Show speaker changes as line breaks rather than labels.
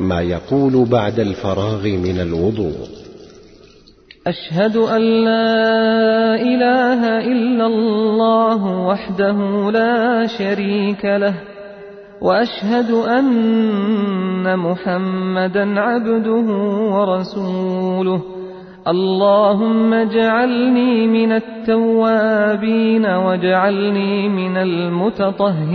ما يقول بعد الفراغ من الوضوء.
أشهد أن لا إله إلا الله وحده لا شريك له وأشهد أن محمدا عبده ورسوله. اللهم اجعلني من التوابين واجعلني من المتطهرين.